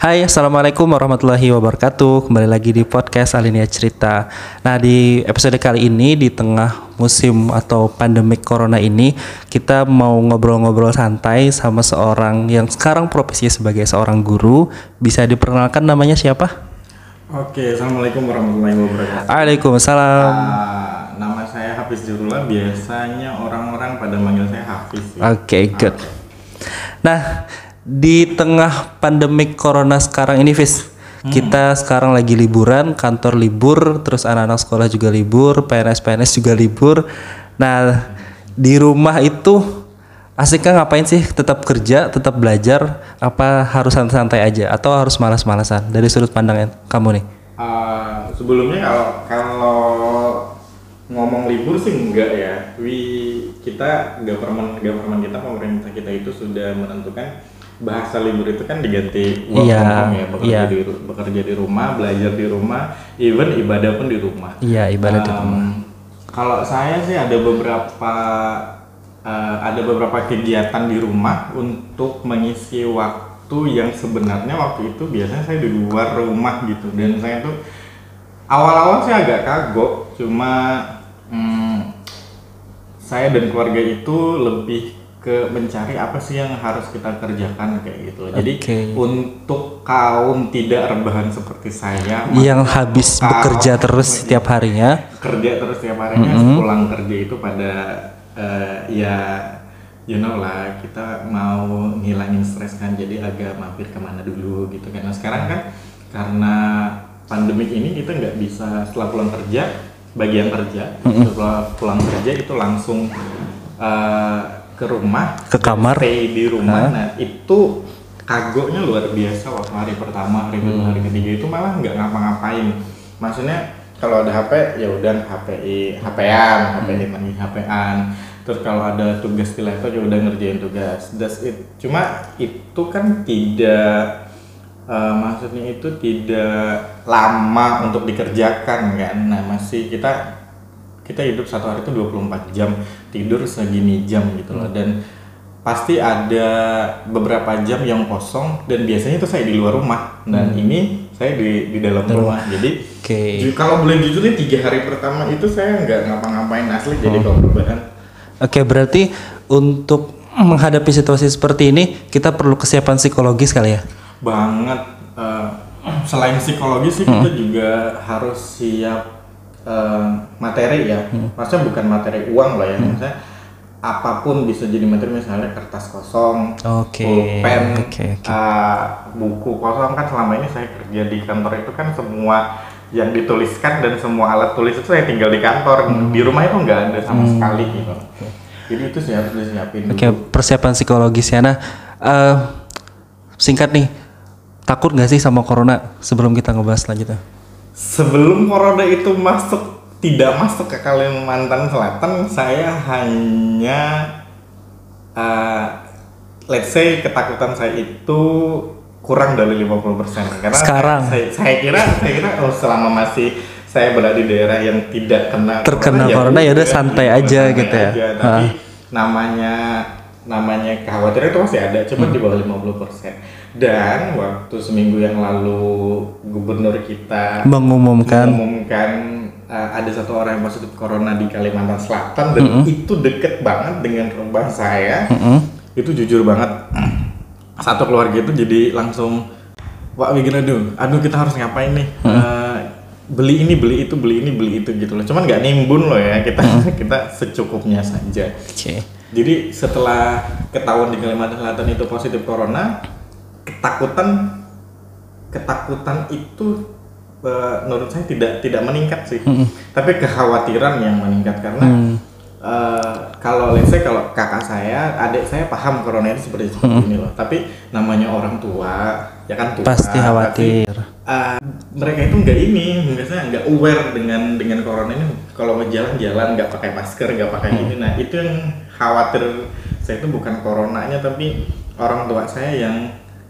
Hai, assalamualaikum warahmatullahi wabarakatuh. Kembali lagi di podcast Alinia Cerita. Nah, di episode kali ini di tengah musim atau pandemik corona ini, kita mau ngobrol-ngobrol santai sama seorang yang sekarang profesinya sebagai seorang guru. Bisa diperkenalkan namanya siapa? Oke, assalamualaikum warahmatullahi wabarakatuh. Waalaikumsalam. Ah, nama saya Hafiz Jurula. Biasanya orang-orang pada manggil saya Hafiz. ya. Oke, good. Nah, di tengah pandemik corona sekarang ini, Fis, kita sekarang lagi liburan, kantor libur, terus anak-anak sekolah juga libur, PNS-PNS juga libur. Nah, di rumah itu asiknya ngapain sih? Tetap kerja, tetap belajar, apa harus santai-santai aja atau harus malas-malasan? Dari sudut pandang kamu nih. Ah, sebelumnya kalau kalau ngomong libur sih enggak ya. Wi kita government government kita pemerintah kita itu sudah menentukan bahasa libur itu kan diganti work Iya, from home ya bekerja iya. di bekerja di rumah belajar di rumah even ibadah pun di rumah Iya, ibadah di Um, rumah. Kalau saya sih ada beberapa uh, ada beberapa kegiatan di rumah untuk mengisi waktu yang sebenarnya waktu itu biasanya saya di luar rumah gitu dan saya tuh awal-awal sih agak kagok cuma hmm, saya dan keluarga itu lebih ke mencari apa sih yang harus kita kerjakan kayak gitu. Jadi untuk kaum tidak rebahan seperti saya Yang habis kaum- bekerja terus setiap harinya. kerja terus tiap harinya pulang kerja itu pada eh, ya you know lah kita mau ngilangin stres kan jadi agak mampir ke mana dulu gitu kan nah sekarang kan karena pandemik ini kita nggak bisa setelah pulang kerja bagian kerja setelah pulang kerja itu langsung eh, ke rumah Ke kamar. stay di rumah. Nah. Itu kagoknya luar biasa waktu hari pertama hari kedua hari ketiga itu malah nggak ngapa-ngapain. Maksudnya kalau ada HP ya udah HPI HP-an HPI lagi HP-an terus kalau ada tugas di laptop ya udah ngerjain tugas. That's it. Cuma itu kan tidak eh, maksudnya itu tidak lama untuk dikerjakan kan? Nah masih kita kita hidup satu hari itu 24 jam tidur segini jam gitu loh. Dan pasti ada beberapa jam yang kosong dan biasanya itu saya di luar rumah. Dan ini saya di di dalam rumah. jadi Oke. ju- kalau boleh jujur nih tiga hari pertama itu saya nggak ngapa-ngapain asli jadi kalau perubahan Oke, berarti untuk menghadapi situasi seperti ini kita perlu kesiapan psikologis kali ya. banget eh, selain psikologis sih kita juga harus siap eh, materi ya maksudnya bukan materi uang lah ya maksudnya apa pun bisa jadi materi misalnya kertas kosong Oke, pulpen oke, oke. eh, buku kosong kan selama ini saya kerja di kantor itu kan semua yang dituliskan dan semua alat tulis itu saya tinggal di kantor Hmm. di rumah itu nggak ada sama sekali gitu jadi itu sih harus disiapin. Oke, persiapan psikologis ya. Nah, eh, singkat nih, takut nggak sih sama corona sebelum kita ngebahas selanjutnya? Sebelum corona itu masuk tidak masuk ke Kalimantan Selatan, saya hanya uh, let's say ketakutan saya itu kurang dari 50% karena Sekarang? saya, saya kira saya kira oh, selama masih saya berada di daerah yang tidak kena Terkena corona, ya udah santai aja gitu ya. Tapi Ah. namanya namanya kekhawatiran itu masih ada, cuma Hmm. di bawah 50%. Dan waktu seminggu yang lalu gubernur kita Mengumumkan. mengumumkan uh, ada satu orang yang positif corona di Kalimantan Selatan dan itu deket banget dengan rumah saya. Itu jujur banget. Satu keluarga itu jadi langsung gonna do? Aduh, kita harus ngapain nih? Uh, beli ini, beli itu, beli ini, beli itu gitu loh. Cuman nggak nimbun loh ya. Kita kita secukupnya saja. Oke. Jadi setelah ketahuan di Kalimantan Selatan itu positif corona, ketakutan ketakutan itu eh, menurut saya tidak tidak meningkat sih, tapi kekhawatiran yang meningkat karena Hmm. Eh, kalau let's say kalau kakak saya, adik saya paham corona itu seperti seperti ini loh, tapi namanya orang tua ya kan tua, Pasti khawatir. uh, mereka itu nggak ini biasanya nggak aware dengan dengan corona ini. Kalau ngejalan-jalan nggak pakai masker nggak pakai ini. Nah itu yang khawatir. Saya itu bukan coronanya tapi orang tua saya yang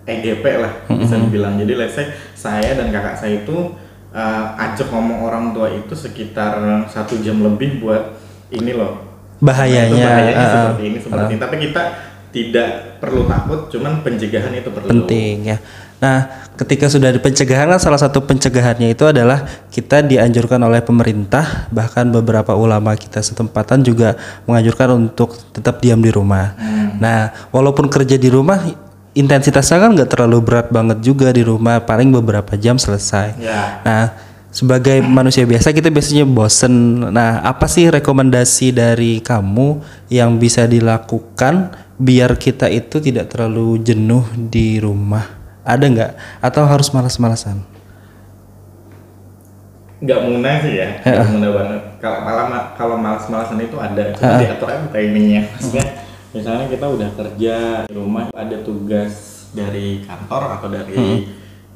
EGP lah bisa dibilang. Jadi let's say saya dan kakak saya itu uh, ajak ngomong orang tua itu sekitar satu jam lebih buat ini loh Bahayanya, bahayanya uh, seperti ini seperti ini tapi kita tidak perlu takut cuman pencegahan itu perlu penting ya. Nah, ketika sudah ada pencegahan kan salah satu pencegahannya itu adalah kita dianjurkan oleh pemerintah bahkan beberapa ulama kita setempatan juga menganjurkan untuk tetap diam di rumah. Nah, walaupun kerja di rumah intensitasnya kan nggak terlalu berat banget juga di rumah, paling beberapa jam selesai. Ya. Nah, sebagai manusia biasa kita biasanya bosen. Nah, apa sih rekomendasi dari kamu yang bisa dilakukan biar kita itu tidak terlalu jenuh di rumah? Ada nggak? Atau harus malas-malasan? nggak muna sih ya nggak muna banget kalau malah kalau malas-malasan itu ada cuma diatur aja timingnya maksudnya misalnya kita udah kerja di rumah ada tugas dari kantor atau dari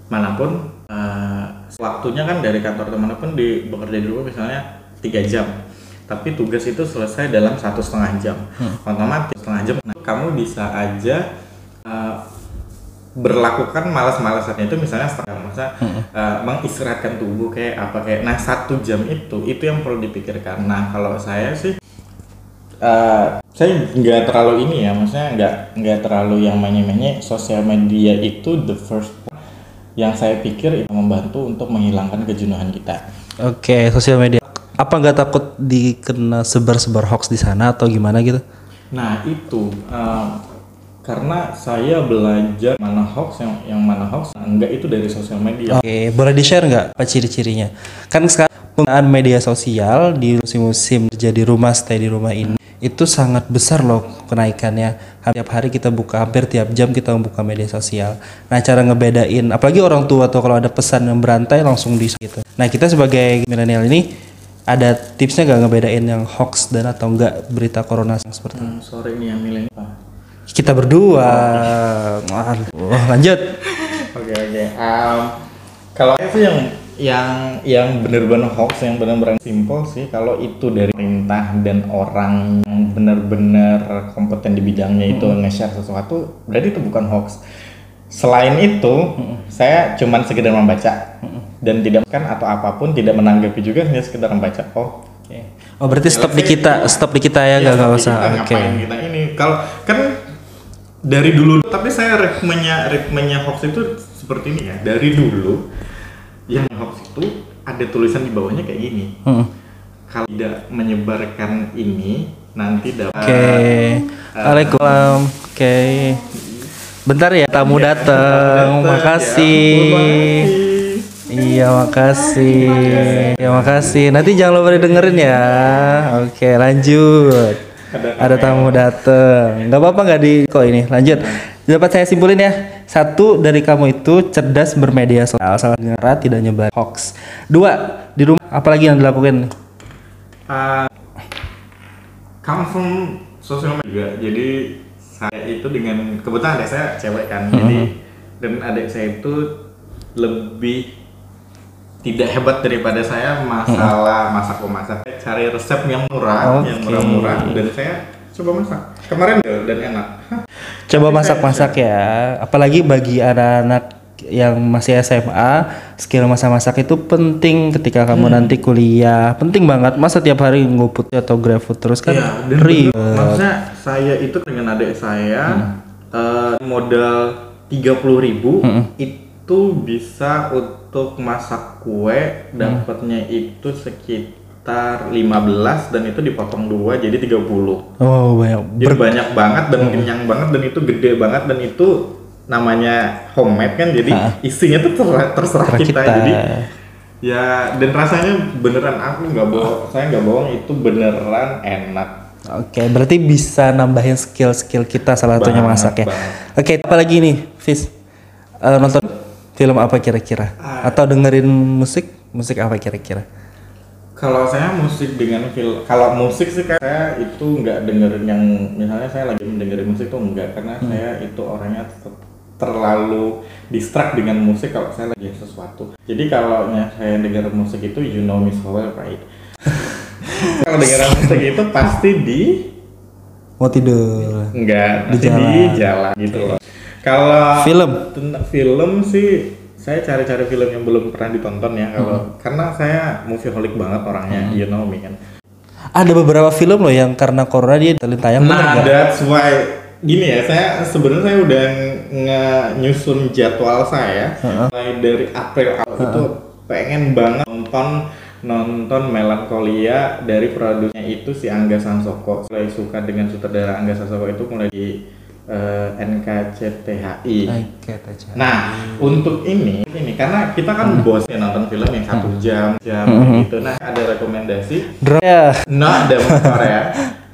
mana pun eh, waktunya kan dari kantor atau mana pun di bekerja di rumah misalnya tiga jam. Tapi tugas itu selesai dalam satu setengah jam. Otomatis setengah jam. Nah, kamu bisa aja eh, berlakukan malas-malasan. Itu misalnya setengah masa uh, mengistirahatkan tubuh kayak apa kayak nah satu jam itu itu yang perlu dipikirkan. Nah kalau saya sih uh, saya nggak terlalu ini ya. Maksudnya nggak nggak terlalu yang menye-menye. Sosial media itu the first yang saya pikir itu membantu untuk menghilangkan kejenuhan kita Oke, sosial media. Apa nggak takut dikena sebar-sebar hoax di sana atau gimana gitu? Nah itu uh, karena saya belajar mana hoax yang yang mana hoax enggak itu dari sosial media. Oke, boleh di-share nggak apa ciri-cirinya? Kan sekarang penggunaan media sosial di musim-musim kerja di rumah, stay di rumah ini itu sangat besar loh kenaikannya. Tiap hari kita buka, hampir tiap jam kita membuka media sosial. Nah, cara ngebedain, apalagi orang tua atau kalau ada pesan yang berantai langsung di gitu. Nah, kita sebagai milenial ini ada tipsnya nggak ngebedain yang hoax dan atau enggak berita corona seperti? Hmm, sore ini yang milenial. Kita berdua. Wah, lanjut. Oke oke. Em, kalau sih yang yang yang benar-benar hoax yang benar-benar simple sih kalau itu dari perintah dan orang yang benar-benar kompeten di bidangnya itu nge-share sesuatu berarti itu bukan hoax. Selain itu, saya cuman sekedar membaca dan tidak kan atau apa pun tidak menanggapi juga hanya sekedar membaca. Oh, oke. Oh, berarti stop di kita, stop di kita ya, Iya, tapi usah. kita Oke. ngapain kita ini kalau kan dari dulu tapi saya ritmenya ritmenya hoax itu seperti ini ya dari dulu yang hoax itu ada tulisan di bawahnya kayak gini Hmm. kalau tidak menyebarkan ini nanti dapat Oke. Waalaikumsalam. Oke. Bentar ya, tamu datang. Makasih. Iya, makasih. Ya, makasih. Nanti jangan lupa dengerin ya. Oke, lanjut. Ada tamu datang. Nggak apa-apa nggak di kok ini. Lanjut. Dapat saya simpulin ya. Satu dari kamu itu cerdas bermedia sosial, salah dengar tidak nyebar hoax. Dua di rumah apalagi yang dilakukan? Uh, come from sosial media juga. Jadi saya itu dengan kebetulan adik saya cewek kan. Jadi dan adik saya itu lebih tidak hebat daripada saya masalah masak memasak. Cari resep yang murah, yang Oke. murah-murah dan saya coba masak. Kemarin dan enak. Coba masak-masak ya. Apalagi bagi anak-anak yang masih SMA, skill masak-masak itu penting ketika kamu nanti kuliah. Penting banget. Masa tiap hari nguput atau GrabFood terus kan ribet. bener, maksudnya saya itu dengan adik saya eh, modal 30.000 ribu itu bisa untuk masak kue dapatnya itu sekitar 15 dan itu dipotong dua jadi 30 Oh, banyak. jadi banyak banget dan kenyang banget dan itu gede banget dan itu namanya homemade kan jadi isinya tuh terserah, terserah kita. kita. jadi ya dan rasanya beneran aku nggak bohong saya nggak bohong itu beneran enak Oke, berarti bisa nambahin skill-skill kita salah satunya masak ya. Oke, apalagi nih, Fis? Eh, nonton film apa kira-kira? Ah. Atau dengerin musik? Musik apa kira-kira? Kalau saya musik dengan film, kalau musik sih kayak saya itu nggak dengerin yang misalnya saya lagi dengerin musik tuh enggak karena saya itu orangnya ter- terlalu distract dengan musik kalau saya lagi sesuatu. Jadi kalau saya denger musik itu you know me so well right. kalau dengerin musik itu pasti di Mau tidur? enggak Di pasti di jalan. jalan gitu loh. Kalau Film? tentang film sih saya cari-cari film yang belum pernah ditonton ya kalau Hmm. karena saya movieaholic banget orangnya you know me kan. Ada beberapa film loh yang karena corona dia tayang nah that's why. Gini ya, saya sebenarnya saya udah nge- nyusun jadwal saya mulai dari April awal itu pengen banget nonton nonton Melancholia dari produsernya itu si Angga Sansoko. Mulai suka dengan sutradara Angga Sansoko itu mulai di eh, NKCTHI. Aja. Nah, untuk ini, ini karena kita kan bos ya nonton film yang satu jam, jam gitu. Nah, ada rekomendasi Drama. Ya. Nah, dari Korea,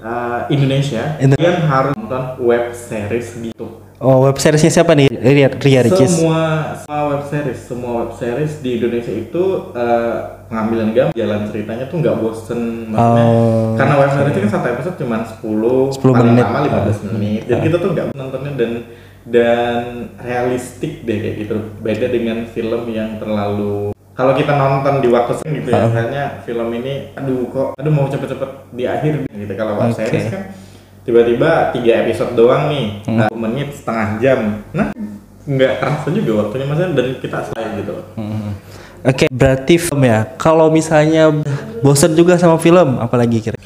uh, Indonesia, Indo- kalian harus nonton web series YouTube. Oh, web seriesnya siapa nih? Ria, Ria Ricis. Semua, semua web series, semua web series di Indonesia itu uh, pengambilan gambar, jalan ceritanya tuh nggak bosen. Maksudnya, Oh, karena web series itu kan satu episode cuma 10, 10 paling menit. lama 15 menit. Jadi kita tuh nggak nontonnya dan dan realistik deh kayak gitu. Beda dengan film yang terlalu kalau kita nonton di waktu sing gitu ya, misalnya film ini, aduh kok, aduh mau cepet-cepet di akhir gitu. Kalau web Oke. series kan tiba-tiba tiga episode doang nih, Hmm. nah, menit setengah jam, nah nggak terasa juga waktunya maksudnya dan kita selesai gitu. Hmm. Oke, berarti film ya. Kalau misalnya bosen juga sama film, apalagi kira?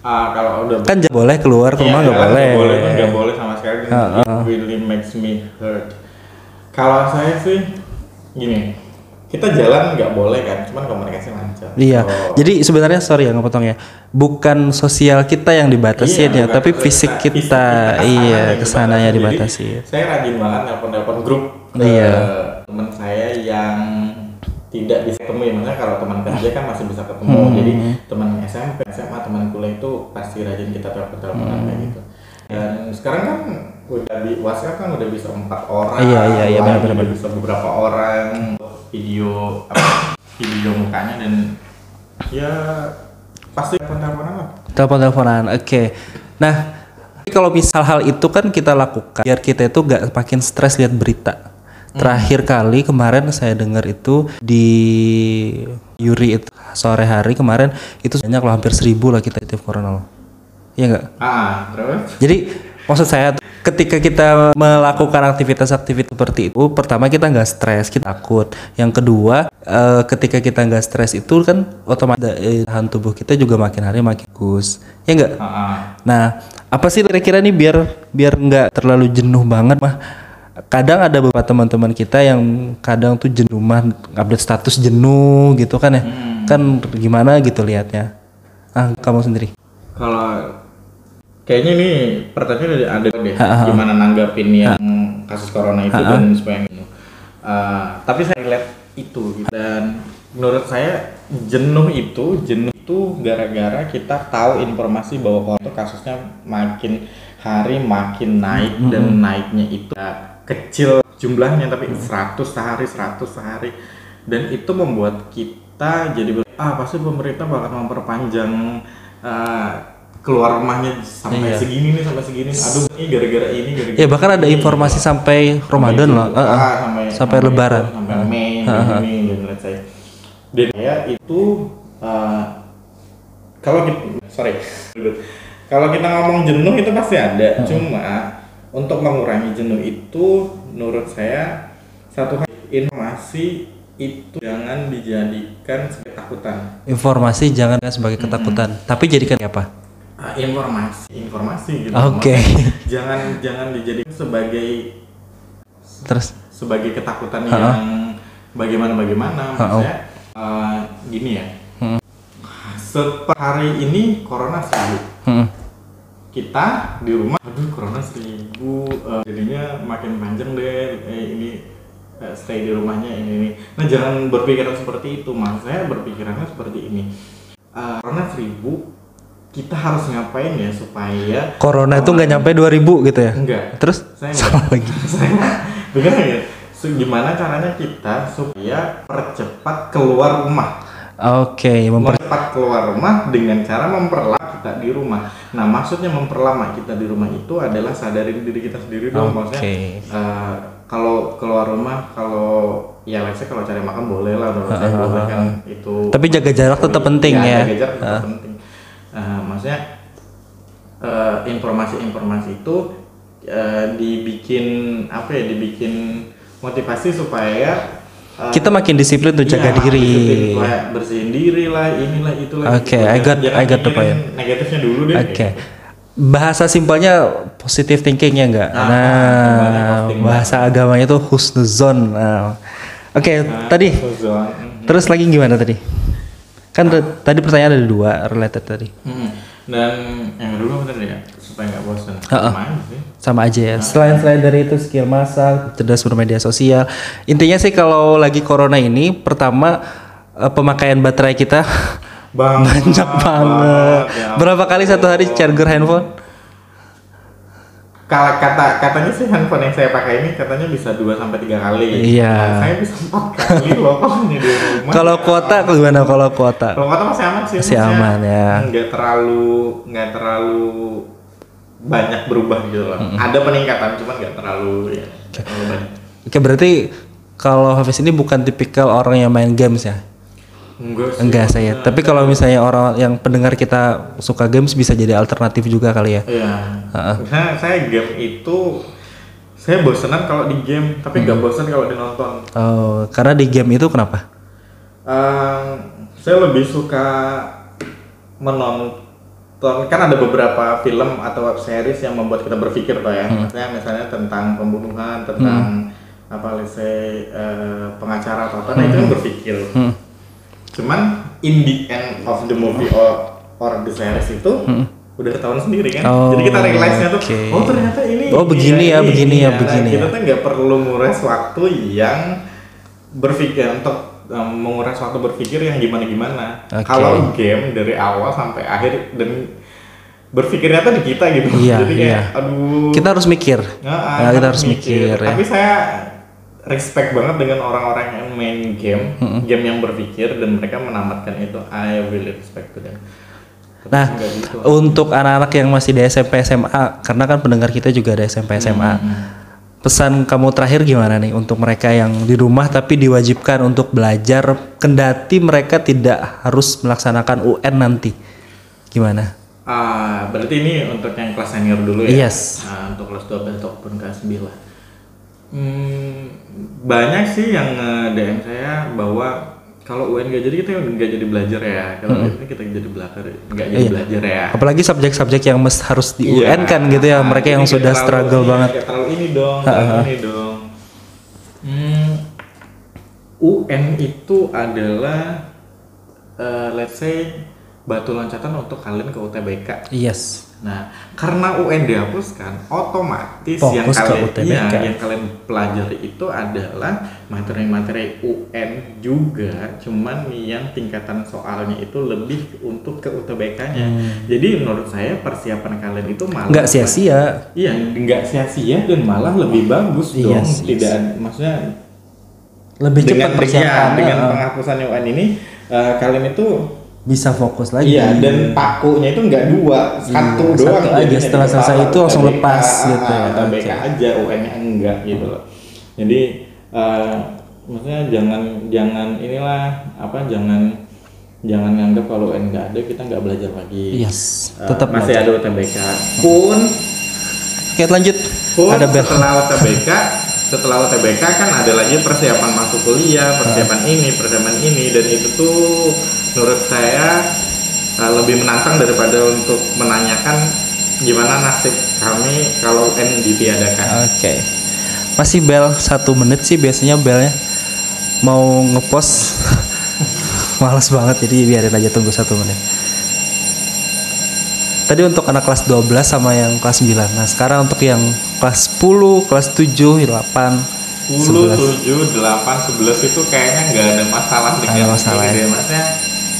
Ah kalau udah Kan jangan boleh keluar ke rumah Iya, nggak kan boleh. boleh kan nggak boleh sama sekali dan Heeh. it really makes me hurt kalau saya sih gini kita jalan nggak boleh kan cuman komunikasi lancar Iya. Oh. Jadi sebenarnya sorry ya ngepotong ya. Bukan sosial kita yang dibatasin Iya, ya, tapi kesana- fisik kita, ke sana iya ke sananya Jadi, dibatasi. saya rajin banget nelpon-nelpon grup ke Iya. teman saya yang tidak bisa ketemu ya maksudnya kalau teman kerja kan masih bisa ketemu Hmm. jadi teman SMP SMA teman kuliah itu pasti rajin kita telepon-teleponan Hmm. kayak gitu dan sekarang kan udah di WhatsApp kan udah bisa empat orang Iya, iya, iya, benar-benar. udah bisa beberapa orang video apa, video mukanya dan ya pasti telepon-teleponan lah Telepon-teleponan. Oke. Nah, tapi kalau misal hal itu kan kita lakukan biar kita itu gak makin stres lihat berita. Terakhir kali kemarin saya dengar itu di Yuri itu sore hari kemarin itu banyak loh hampir seribu lah kita aktif corona loh. Iya nggak? ah terus Jadi maksud saya tuh, ketika kita melakukan aktivitas-aktivitas seperti itu, pertama kita nggak stres, kita takut. Yang kedua, eh, ketika kita nggak stres itu kan otomatis eh, tahan tubuh kita juga makin hari makin bagus, ya nggak? ah, ah. Nah, apa sih kira-kira nih biar biar nggak terlalu jenuh banget mah? Kadang ada beberapa teman-teman kita yang kadang tuh jenuh mah update status jenuh gitu kan ya? Kan gimana gitu liatnya? Ah, kamu sendiri? Kalau kayaknya ini pertanyaan ada, ada deh gimana nanggapin yang kasus corona itu dan supaya gitu. Uh, tapi saya lihat itu gitu. dan menurut saya jenuh itu jenuh itu gara-gara kita tahu informasi bahwa corona itu kasusnya makin hari makin naik dan naiknya itu uh, kecil jumlahnya tapi 100 sehari 100 sehari. Dan itu membuat kita jadi ah pasti pemerintah bakal memperpanjang uh, keluar rumahnya sampai Iya. segini nih sampai segini aduh ini gara-gara ini gara-gara Ya bahkan ada ini. informasi sampai Ramadan Sampai loh, eh. ah, sampai, sampai Lebaran. itu, sampai Mei Juni dan let's say dan ya itu uh, kalau kita sorry. Kalau kita ngomong jenuh itu pasti ada. Cuma untuk mengurangi jenuh itu menurut saya satu hal informasi itu jangan dijadikan sebagai ketakutan. Informasi jangan sebagai ketakutan, tapi jadikan apa? Ah, informasi. Informasi gitu. Oke. Maksudnya jangan jangan dijadikan sebagai Terus? sebagai ketakutan Ha-ha. yang bagaimana bagaimana Ha-ha. maksudnya eh, gini ya. Seper hari ini corona seribu. Hmm, kita di rumah aduh corona seribu eh, jadinya makin panjang deh eh, ini eh, stay di rumahnya ini ini. Nah jangan berpikiran seperti itu mas. Saya berpikirannya seperti ini. Eh, corona seribu kita harus ngapain ya supaya corona itu nggak nyampe 2000 gitu ya? enggak. Terus? Saya salah lagi. saya bukan ya? So, gimana caranya kita supaya percepat keluar rumah? Oke, memper mempercepat keluar rumah dengan cara memperlama kita di rumah. Nah maksudnya memperlama kita di rumah itu adalah sadarin diri kita sendiri dong. Maksudnya Oke. eh, kalau keluar rumah kalau ya let's say kalau cari makan boleh lah saya boleh kan itu Tapi jaga jarak tetap penting ya. jaga jarak tetap penting Maksudnya eh, informasi-informasi itu eh, dibikin apa ya dibikin motivasi supaya eh, Kita makin disiplin tuh jaga Iya, diri. disiplin, kayak bersihin diri lah, inilah itulah. Oke, gitu. I got- I got the point. Negatifnya dulu deh. Oke. bahasa simpelnya positive thinking ya enggak? Nah, Nah, positive bahasa agamanya itu husnuzon. Nah. Oke, tadi Suzon. Mhm. terus lagi gimana tadi? Kan t- tadi pertanyaan ada dua related tadi. Mhm. Dan yang kedua bener ya, supaya nggak bosan. Sama aja sih. Sama aja ya. Selain selain dari itu skill masak, cerdas bermedia sosial. Intinya sih kalau lagi corona ini pertama eh, pemakaian baterai kita Bang, banyak banget. ya Berapa kali satu hari charger handphone? Kalau kata katanya sih handphone yang saya pakai ini katanya bisa 2 sampai tiga kali. Iya. Nah, saya bisa empat kali loh kalau di rumah. Kalau kuota gimana kalau kuota? Kalau kota masih aman sih. Masih aman, ya. Nggak terlalu nggak terlalu banyak berubah gitu loh. Ada peningkatan cuman nggak terlalu ya. terlalu banyak. Oke, berarti kalau Hafiz ini bukan tipikal orang yang main games ya? Enggak sih. Enggak saya. Tapi kalau misalnya orang yang pendengar kita suka games bisa jadi alternatif juga kali ya. Iya. Ha-ha. Misalnya saya game itu saya bosenan kalau di game, tapi nggak bosan kalau di nonton. Oh, karena di game itu kenapa? Eh, saya lebih suka menonton kan ada beberapa film atau web series yang membuat kita berpikir toh ya maksudnya misalnya tentang pembunuhan tentang apa let's say eh, pengacara atau apa nah itu kan berpikir Hmm. Cuman in the end of the movie or or the series itu udah ketahuan sendiri kan Oh, jadi kita realize nya tuh oke. oh ternyata ini Oh, begini ya, ini, begini ya, Nah, begini kita ya. tuh nggak perlu nguras waktu yang berpikir untuk um, menguras waktu berpikir yang gimana gimana. Oke. Kalau game dari awal sampai akhir dan berpikirnya tuh di kita gitu. Iya, Jadi kayak iya. aduh. Kita harus mikir. Nah, Nah, kita harus mikir, ya. Tapi saya respect banget dengan orang-orang yang main game, game yang berpikir dan mereka menamatkan itu. I really respect to them. Nah, gitu. untuk anak-anak yang masih di SMP SMA, karena kan pendengar kita juga ada SMP SMA. Pesan kamu terakhir gimana nih untuk mereka yang di rumah tapi diwajibkan untuk belajar kendati mereka tidak harus melaksanakan UN nanti. Gimana? Ah, berarti ini untuk yang kelas senior dulu ya? Yes. Nah, untuk kelas 12 ataupun kelas 9. Hmm, banyak sih yang DM saya bahwa kalau UN gak jadi kita nggak jadi belajar ya. Kalau ini kita jadi belajar, nggak jadi Iya. belajar ya. Apalagi subjek-subjek yang mes- harus di Iya. UN kan gitu ya, mereka jadi yang sudah terlalu struggle ini, banget. terlalu ini dong, terlalu ini dong. Hmm, UN itu adalah eh, let's say batu loncatan untuk kalian ke UTBK. Yes. Nah, karena UN dihapuskan, otomatis Fokus yang kalian iya, yang kalian pelajari itu adalah materi-materi UN juga, cuman yang tingkatan soalnya itu lebih untuk ke UTBK-nya. Jadi menurut saya persiapan kalian itu malah Hmm. Nggak sia-sia. Iya, nggak sia-sia dan malah lebih bagus Iya dong. Tidak maksudnya Lebih cepat dengan, persiapannya. dengan penghapusan UN ini eh, kalian itu bisa fokus lagi. Iya, dan pakunya itu nggak dua, satu Iya, doang. satu aja. Setelah selesai itu langsung UTBK, lepas gitu ya. UTBK Oke. aja, UN-nya enggak gitu loh. Jadi eh, maksudnya jangan jangan inilah apa jangan jangan nganggap kalau UN nggak ada kita nggak belajar lagi. Yes, tetap masih ada UTBK. Pun Oke, lanjut. pun Ada bel. setelah UTBK setelah UTBK kan ada lagi persiapan masuk kuliah persiapan ini persiapan ini dan itu tuh menurut saya uh, lebih menantang daripada untuk menanyakan gimana nasib kami kalau UN ditiadakan Oke. Masih bel satu menit sih biasanya belnya. Mau ngepost Males banget jadi biarin aja tunggu satu menit. Tadi untuk anak kelas 12 sama yang kelas 9. Nah, sekarang untuk yang kelas 10, kelas 7, 8, 10, 11. 7, 8, 11 itu kayaknya nggak ada masalah dengan ada masalah ya. Maksudnya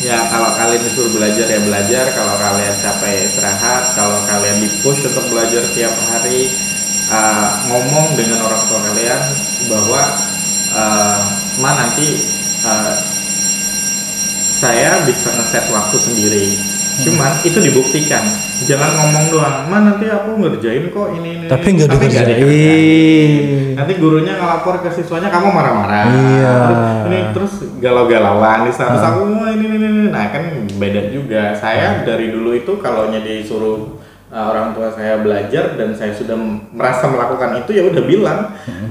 ya kalau kalian disuruh belajar ya belajar, kalau kalian capek ya istirahat, kalau kalian di push untuk belajar tiap hari, uh, ngomong dengan orang tua kalian bahwa uh, ma nanti uh, saya bisa ngeset waktu sendiri. Cuman itu dibuktikan. Jangan ngomong doang. Ma nanti aku ngerjain kok ini ini. Tapi ini." nggak dikerjain. Nanti gurunya ngelapor ke siswanya kamu marah-marah. Iya. Terus, ini terus galau-galauan di status aku "Wah, ini, ini ini. Nah kan beda juga. Saya dari dulu itu kalau disuruh uh, orang tua saya belajar dan saya sudah merasa melakukan itu ya udah bilang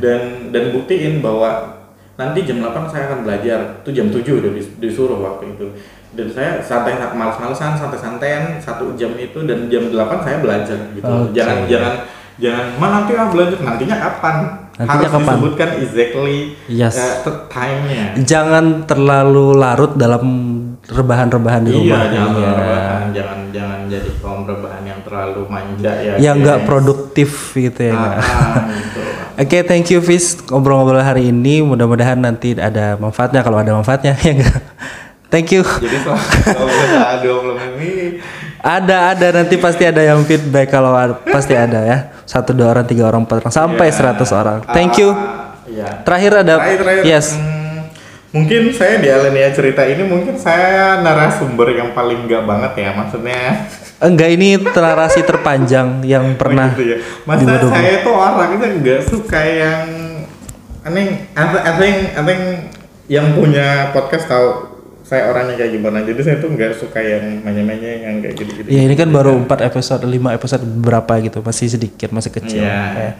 dan dan buktiin bahwa nanti jam 8 saya akan belajar. Itu jam 7 udah dis- disuruh waktu itu. Dan saya santai malas-malesan santai-santaian satu jam itu dan jam 8 saya belajar gitu Oke. jangan jangan jangan mana nanti ah belajar nantinya kapan Nantinya harus kapan? disebutkan exactly Yes. te- time-nya Jangan terlalu larut dalam rebahan-rebahan di iya rumah. jangan Iya. rebahan, jangan jangan jadi kaum rebahan yang terlalu manja ya Yang nggak produktif gitu ya. Ah, ah, gitu. Oke, thank you Fis ngobrol-ngobrol hari ini. Mudah-mudahan nanti ada manfaatnya kalau ada manfaatnya ya enggak. Thank you. jadi 20 menit ini Ada ada nanti pasti ada yang feedback kalau ada- pasti ada ya. Satu dua orang, tiga orang, empat orang sampai ya, 100 orang. Thank you. ah, iya. Terakhir ada Terakhir, terakhir. yes. Hmm, mungkin saya di Alenia cerita ini mungkin saya narasumber yang paling enggak banget ya maksudnya Enggak ini narasi terpanjang yang pernah gitu ya. Masa dibodoh- saya tuh orangnya nggak suka yang aneh I, I think I think yang punya podcast tahu saya orangnya kayak gimana jadi saya tuh nggak suka yang manya-manya yang kayak gitu-gitu Ya ini kan baru 4 episode, 5 episode berapa gitu, masih sedikit, masih kecil. Iya. Kayak,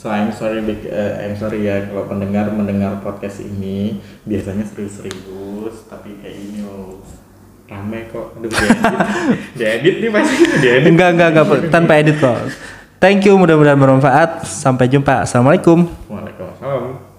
So I'm sorry, big, eh, I'm sorry ya kalau pendengar mendengar podcast ini biasanya serius-serius, tapi kayak ini loh rame kok, aduh diedit, diedit nih pasti diedit. enggak, enggak, enggak, tanpa edit kok. Thank you, mudah-mudahan bermanfaat. Sampai jumpa. Assalamualaikum. Waalaikumsalam.